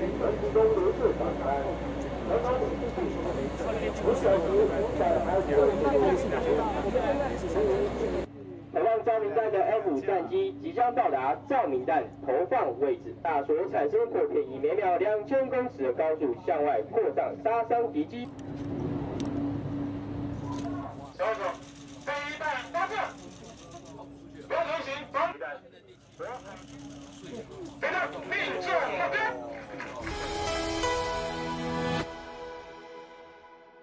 台湾照明弹的 F 五战机即将到达照明弹投放位置，大所产生火片以每秒两千公尺的高速向外扩散，杀伤敌机。飞弹发射，不要前行，走。